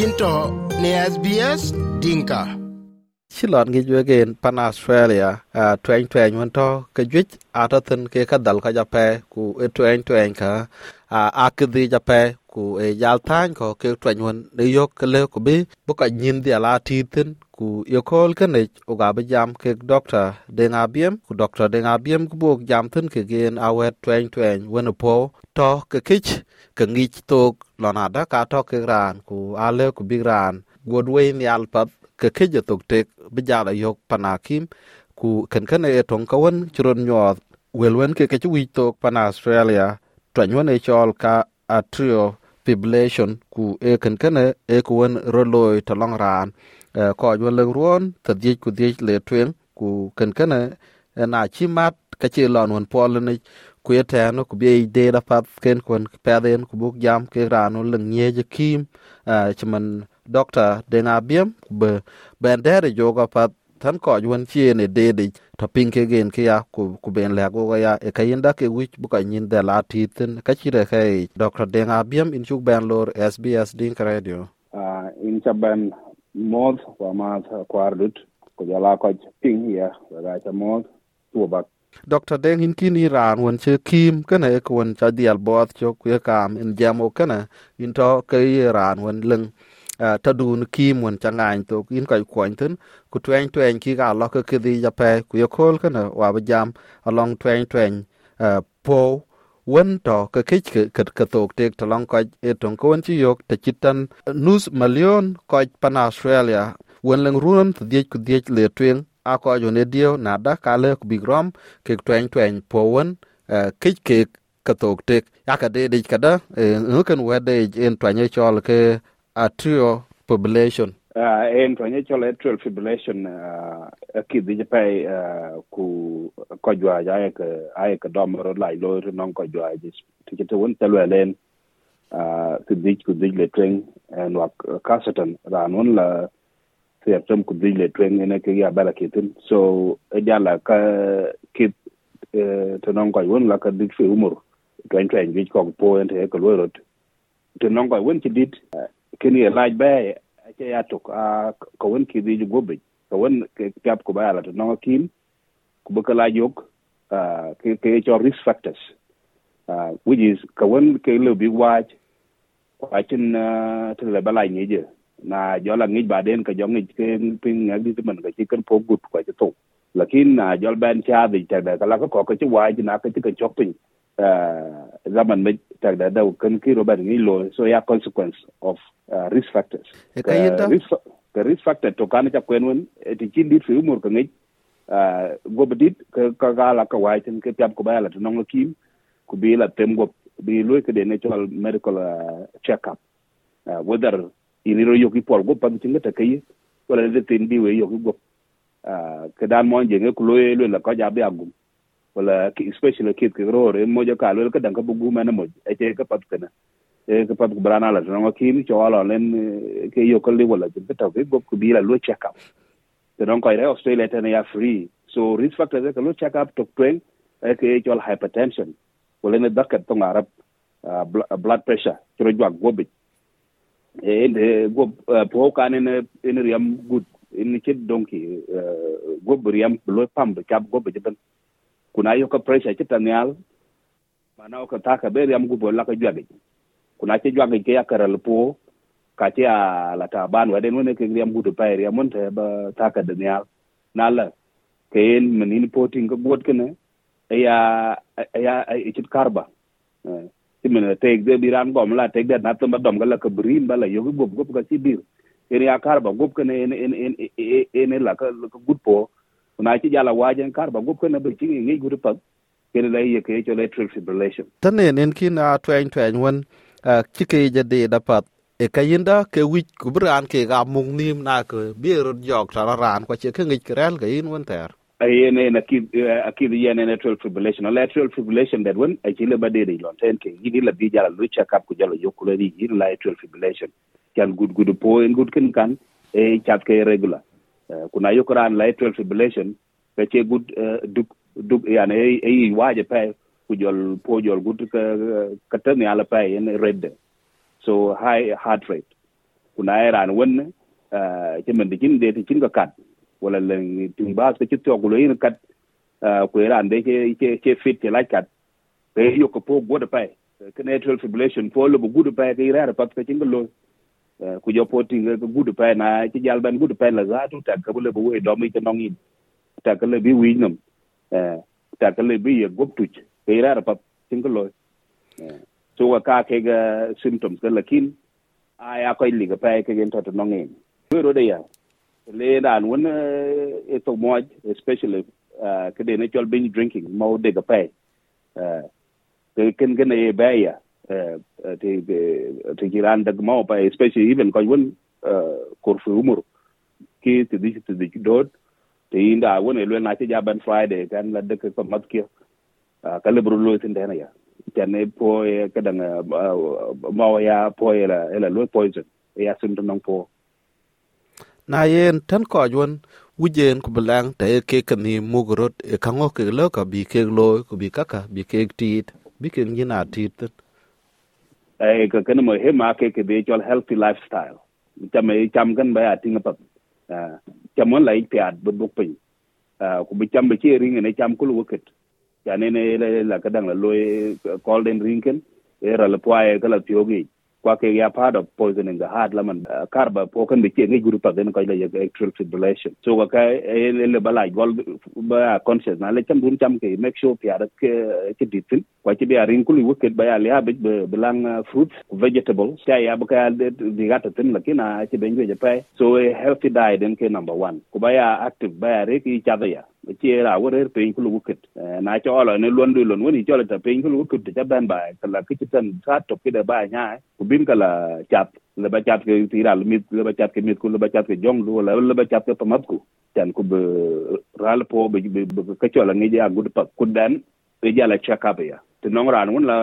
yinto ne SBS Dinka. Shilon ngi jwegen pan Australia uh, tweng tweng wan to. Ke jwich atathin ke ka dal ka jape ku e tweng tweng ka uh, akidhi jape ku e jal tany ko ke tweng wan ne yok ke le ku bi bu ka nyin di ala tithin ku yokol ke ne u bi jam ke doctor deng abiem ku doctor deng abiem ku buk jam thin ke gen awet tweng tweng wan po to ke kich ke ngich tok lonada ka to ke ran, ku ale ku big ran godwe ni alpat ke keje tok tek bi jala yok panakim, ku ken ken e ton ka won churon nyot welwen ke ke wi tok pan australia, twanyon e chol ka atrio fibrillation ku e ken ken e, e ku won ro loy to long ran. Ko jo le ruon ta die ku die le twen ku ken ken e na chi mat ka chi lon won pol ni ku ye tɛn ku bi de da apath ken kon pe den ku buk jam ke ranu leng nye je kim. Chuman doctor denga biem be ben dere joga pat tan ko yun chi ne de de tɔ piŋ ke gen ke ya ku ben lɛk go ya e kayinda ke wic bu ka nyin de la titin ka chi re kai doctor deŋ biem in cuk bɛn loor sbs din radio. Uh, in chaban mod wa ma ku jɔl a kɔc piŋ ya ga cha mod tu bak Dr. Deng in kin Iran wan che kim kana e ko wan cha dial bot chok ye kam in jamo kana in to ke Iran wan leng uh, ta dun kim wan cha ngain to in kai kwan tin ku twen twen ki ga lo ke di ja pe ku ye kol kana wa ba jam along twen twen uh, po wen to ke ke ke ke tok tek to long ko e ton ko wan chi yok te chitan nus million ko pan Australia wen leng ruon te diech ku diech le twen ako jun edio nada kale big rom kek tweng tweng powen eh, kik kek katok tek. Yaka dede kada eh, nuken wede en twanye chol ke atrio population. Eh, en twanye chol atrial fibrillation akidhi pe ku kojwa jaye ke aye ke domro lai lo non kojwa jis tikete won telwelen sidhi kudhi le tweng en wak kasatan ran won la septem ku dile twen ene ke ya bala kitin so e jala ka kit to non ko won la ka e, dik fi umur. Twen twen ji ko po ente ko lo rot. To non ko won ki dit ken ye laj ba ke ya to ko won ki di gobe. Ko won ke kap ko ba la to non kim ku ba ka laaj yok ke ke cho risk factors. Which is, ka won ke lo bi waj kwa chin to le bala ni je. Na jo la ngi ba den ka jo ngi ke pin ngi ti man ka chi kan po gut kwa chi lakin na jol ben cha di ta da kala ko ko chi wa ji na ka chi ka chok pin zaman me ta da da kan ki ro ban ngi lo. So ya consequence of uh, risk factors. E ka yinda risk ka risk factor to kan cha kwen won ti chi dit fi umur ka ngi go bedit ka ka ga la ka wa tin ke pyap ko ba la to nong kim ku bi la tem go bi lo ke de natural medical uh, check up. Uh, whether iniro yoki pol go pam tinga ta kai wala de tin bi we yoki go a ke dan mo je nge kulo le la ka ja be agum wala ki special kid ke ro re mo ja ka lo ka dan ka bugu na mo e te ka pat kana e ka pat brana la no ki ni cho ala len ke yo ko li wala je ta ke go ku bi la lo check up te don ko ire australia te ya free. So risk factors ka lo check up to twen e ke cho hypertension. Wala ne dakat to ngarap blood pressure cho jwa go bi ende go po kan en en riam good en chet donki go riam lo pam be kap go be jeban kuna yo ka pressure chet anyal mana ka ta be riam go la ka jwage kuna ke jwage ke ya karal po ka che a la ta ban wa den wona ke riam gudu pa riam mon te ba ta ka danyal na la ke en menin poting go god kene ya ya chet karba ti men tek de biran gom la tek de na tumba dom gala ka brin bala yo go gop ka ci bir en ya kar ba gob kene en en en en la ka gut po na ci jala wajen kar ba gob kene ba ci ngi gudu pa kene la ye ke cho electric fibrillation tane nen kin a twen twen wan ci ke je de da pat e kayinda ke wich ku bran ke ga mung nim na ke bi ro jok ta ran ko ci ke ngi krel ga yin won ter yen en akid akid yen en atrial fibrillation or atrial fibrillation that one akile ba de lon ten ke yini la bi jala lu check ku jalo yokule di yin la atrial fibrillation kan good good po en good kin kan e chat ke regular. Kuna yokuran la atrial fibrillation ke che good duk duk yani e e waje pa ku jol po jol good ka ka tan ala pa en red so high heart rate. Kuna ai ran won ci men dikin de tin ka kat wala le tin ba ka ci to gulo yin kat ah, ko ran de ke ke ke fit ke la kat. Pe yo ko po goda pai. Ke natural fibrillation po lo goda pai ke ira pat ke cin lo ah, ku jo po tin ke goda pai na ke jal ban goda pai la za tu, ta ka le bo we do mi ke nong yin ta ka le bi wi nam ah, ta ka le bi ye gop tu ke ira pat cin lo. So wa ka ke ga symptoms ke lakin ai ko liga pai ke gen to to nong yin ro de ya? Le dan won e to mo especially ke de ne chol bin drinking mo de ga pai te ken gene e ba ya te te giran dag mo pa especially even ko won kor fu umur ki te di te di dot te inda won e lwen na ti jaban friday kan la de ko mat ki ka le bro lo tin de na ya tane po e kadang mo ya po e la e la lo poison. E ya sun to nong po na yen tan ko jwon wujen ku belang te ke kani mugurot e kango ke lo ka bi ke lo ku bi kaka bi ke tit bi ke ngina tit e ka kana mo he ma ke ke be chol healthy lifestyle cham e cham kan ba tinga pap cham mon lai piat bu bu pin ku bi cham be che ring ne cham ku lu wuket ya ne ne la ka dang la loy golden ring ken e la pwae ka la tiogi kwa ke ya part of poisoning the heart laman karba pokan kan bi ngi guru pa den ko le atrial fibrillation. So ka ka e le bala gol ba conscious na le cham dun cham ke make sure pia ke ke ditin kwa ti bia rin kulu wuket ba ya le habit belang fruits vegetables ya ya ba ka di gata tin la kina ti ben je pa so a healthy diet den ke number 1 ku ba ya active ba ya re ki cha ya ci ra wo re ku kulu wicket na cho lo ne lon du lon woni cho la ta pe kulu wicket ta ban ba kala ki tan sa to ki da ba nya ku bin kala chat le ba chat ke ti ra mit le ba chat ke mit ku le ba chat ke jong lu la le ba chat ke pamat ku tan ku be ral po be ka cho la ngi ja gud pa ku dan be ja la check up ya to nong ran won la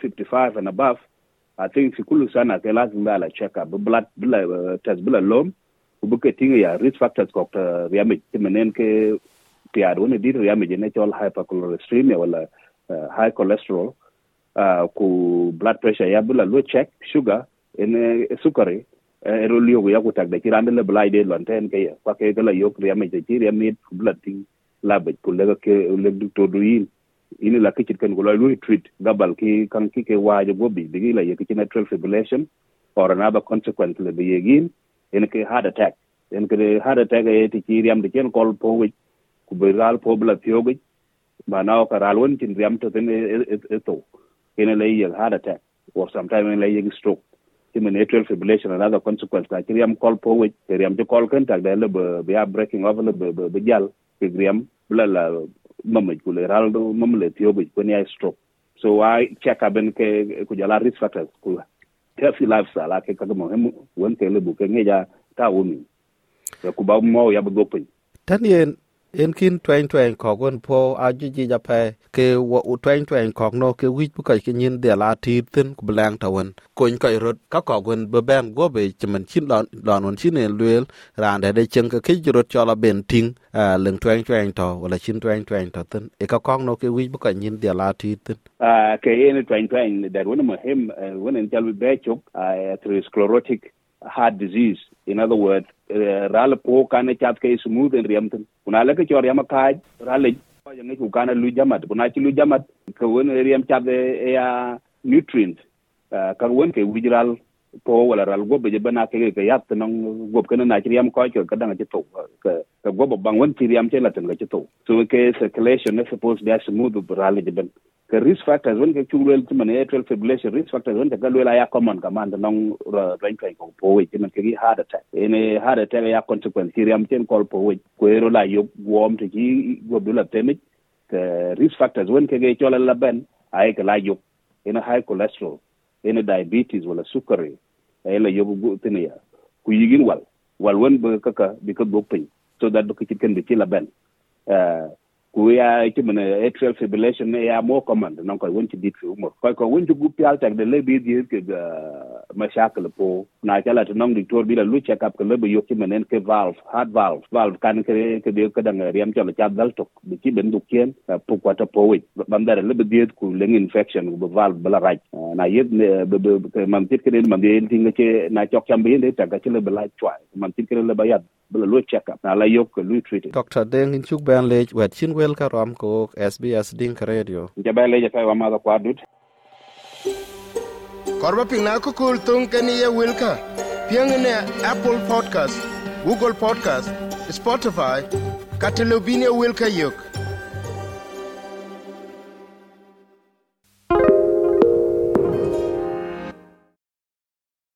55 and above. I think fi kulu sana ke lazim ba la check up blood blood test blood lom ku buke tinga ya risk factors ko ta riame timenen ke piar woni dir riame je ne chol hypercholesteremia wala high cholesterol ku blood pressure ya bula lo check sugar ene sukari ero liyo ya ku tag ki kirande le blai de lon ten ke kwa ke gala yok riame je ti riame blood ting labe ku lega ke le doctor duin ini la kichit kan ko lo treat gabal ki kan ki ke wajo gobi bigi la yeki atrial fibrillation or another consequence le be en ke heart attack. En ke heart attack e ti ki riam de ken kol po wi ku be ral po bla tiogi ba na ka ral won tin riam to ten e to en le ye heart attack or sometimes en le ye stroke. Ti men atrial fibrillation another consequence ka riam kol po wi riam de kol ken tak de le be ya breaking off le be jal ke riam bla la mama ku le ral do mama le tiogi ko ni stroke. So i check up en ke ku jala risk factors ku tɛsi lafsa la ke kagmo hem wen tele bu ngeja ta umi ya kuba mo ya bu gopin tan en kin twen twen ko gon po a ji ji ja pe, ke wo u twen twen ko no ke wi bu ka ke nyin de la ti tin ku blang ta won ko in kai rot ka ko gon be ben go be chimen chin don don won chin en luel ran de de chen ke ke ji rot cho la ben ting, a, leng twen twen to wala chin twen twen to tin. E ka ko no ke wi bu ka nyin de la ti tin. A, ke en twen twen da won mo him won en jalbi be chok through sclerotic heart disease. In other words uh, ral po kana chat ke smooth en riamten kuna la ke chor yama kaj ral ya ngi ku kana lu jamat. Kuna chi lu jamat ko won riam chat e ya nutrient. Uh, ka won ke wujral po wala ral gobe je bana ke ke yat nong gob kana na chi riam ko ke ka danga chi to uh, ka ka gobo bang won chi riam che la ten ga chi to so ke circulation is supposed to be smooth ral je ben ka risk factors wen ke chulwel ti man atrial fibrillation risk factors wen ka lwela ya common command nong rain kai ko po we ti man ke heart attack. Ene heart attack ya consequence. Ti riam ten kol po we ko ero la yo wom ti ki go dula temik ke risk factors wen ke ge la ben ai ke la yo ene high cholesterol ene diabetes wala sukari ene yo bu tini ya ku yigin wal. Wal won be kaka bi ka bo pin so that ba ki ken bi ti la ben. Ku ya ti mene atrial fibrillation ya mo command non koy won ti dit fi umur koy ko won ti gu pial tak de le bi di ke ga mashakal po na kala to non doctor bi la lu check up ke le bi yokki menen ke valve heart valve. Valve kan ke ke de ke dang riam cho la cha dal tok bi ci ben du kien po ko ta po wi bam dara le bi di ku leng infection bu valve bala raj na yed ke man tit ke man de tinga che na chok cham bi de ta ka che le bala chwa man tit ke le ba yad bala lu check up. Na la yok lu treat dr deng in chuk ban le wet chin wel ka welkarom ko SBS Dinka Radio. Jabele je tawa madho kwa dut. Korba pina kukul tung keni ye wilka. Piang ne Apple Podcast, Google Podcast, Spotify, katilubini wilka yuk.